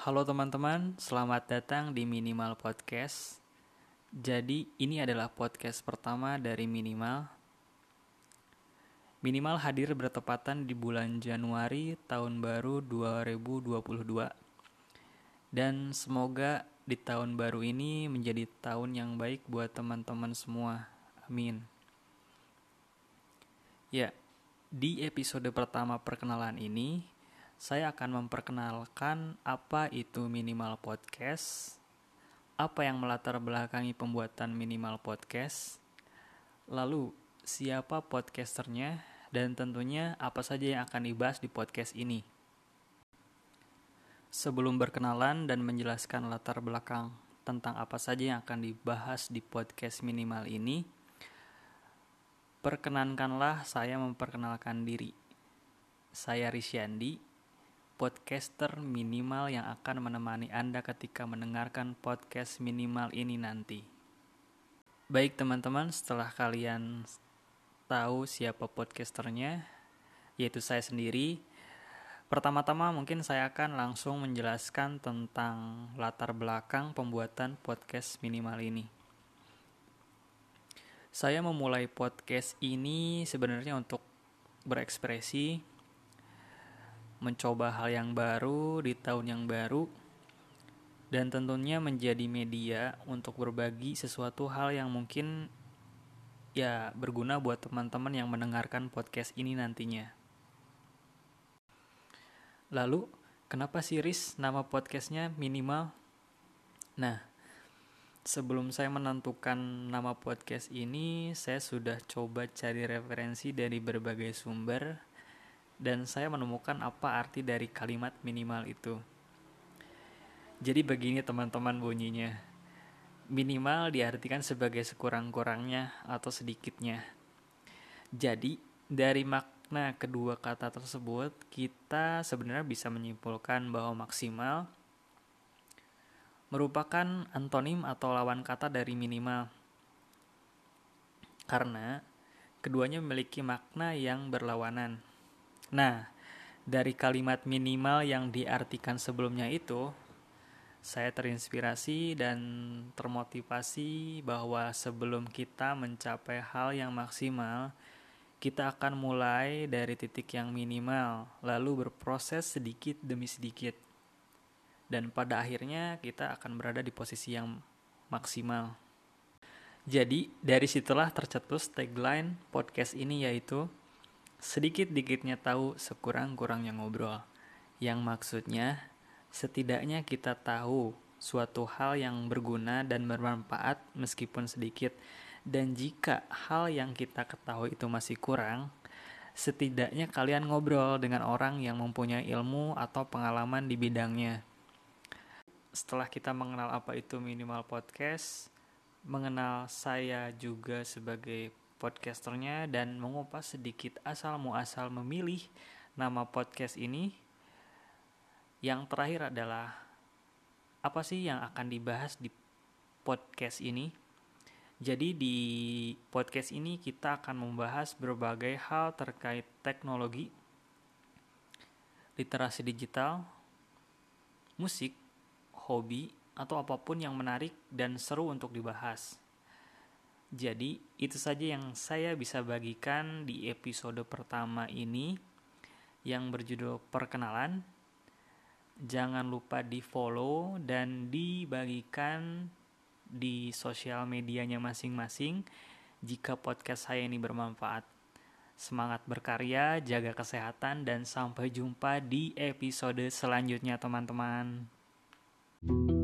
Halo teman-teman, selamat datang di Minimal Podcast. Jadi, ini adalah podcast pertama dari Minimal. Minimal hadir bertepatan di bulan Januari tahun baru 2022. Dan semoga di tahun baru ini menjadi tahun yang baik buat teman-teman semua. Amin. Ya, di episode pertama perkenalan ini, saya akan memperkenalkan apa itu minimal podcast, apa yang melatar belakangi pembuatan minimal podcast, lalu siapa podcasternya, dan tentunya apa saja yang akan dibahas di podcast ini. Sebelum berkenalan dan menjelaskan latar belakang tentang apa saja yang akan dibahas di podcast minimal ini, perkenankanlah saya memperkenalkan diri. Saya Risyandi, podcaster minimal yang akan menemani Anda ketika mendengarkan podcast minimal ini nanti. Baik teman-teman, setelah kalian tahu siapa podcasternya, yaitu saya sendiri, pertama-tama mungkin saya akan langsung menjelaskan tentang latar belakang pembuatan podcast minimal ini. Saya memulai podcast ini sebenarnya untuk berekspresi mencoba hal yang baru di tahun yang baru, dan tentunya menjadi media untuk berbagi sesuatu hal yang mungkin ya berguna buat teman-teman yang mendengarkan podcast ini nantinya. Lalu, kenapa Riz nama podcastnya minimal? Nah, sebelum saya menentukan nama podcast ini, saya sudah coba cari referensi dari berbagai sumber dan saya menemukan apa arti dari kalimat minimal itu. Jadi begini teman-teman bunyinya. Minimal diartikan sebagai sekurang-kurangnya atau sedikitnya. Jadi dari makna kedua kata tersebut kita sebenarnya bisa menyimpulkan bahwa maksimal merupakan antonim atau lawan kata dari minimal. Karena keduanya memiliki makna yang berlawanan. Nah, dari kalimat minimal yang diartikan sebelumnya itu, saya terinspirasi dan termotivasi bahwa sebelum kita mencapai hal yang maksimal, kita akan mulai dari titik yang minimal, lalu berproses sedikit demi sedikit. Dan pada akhirnya kita akan berada di posisi yang maksimal. Jadi, dari situlah tercetus tagline podcast ini yaitu sedikit-dikitnya tahu sekurang-kurangnya ngobrol. Yang maksudnya, setidaknya kita tahu suatu hal yang berguna dan bermanfaat meskipun sedikit. Dan jika hal yang kita ketahui itu masih kurang, setidaknya kalian ngobrol dengan orang yang mempunyai ilmu atau pengalaman di bidangnya. Setelah kita mengenal apa itu minimal podcast, mengenal saya juga sebagai podcasternya dan mengupas sedikit asal muasal memilih nama podcast ini. Yang terakhir adalah apa sih yang akan dibahas di podcast ini? Jadi di podcast ini kita akan membahas berbagai hal terkait teknologi, literasi digital, musik, hobi, atau apa pun yang menarik dan seru untuk dibahas. Jadi, itu saja yang saya bisa bagikan di episode pertama ini yang berjudul perkenalan. Jangan lupa di-follow dan dibagikan di sosial medianya masing-masing jika podcast saya ini bermanfaat. Semangat berkarya, jaga kesehatan, dan sampai jumpa di episode selanjutnya, teman-teman. thank you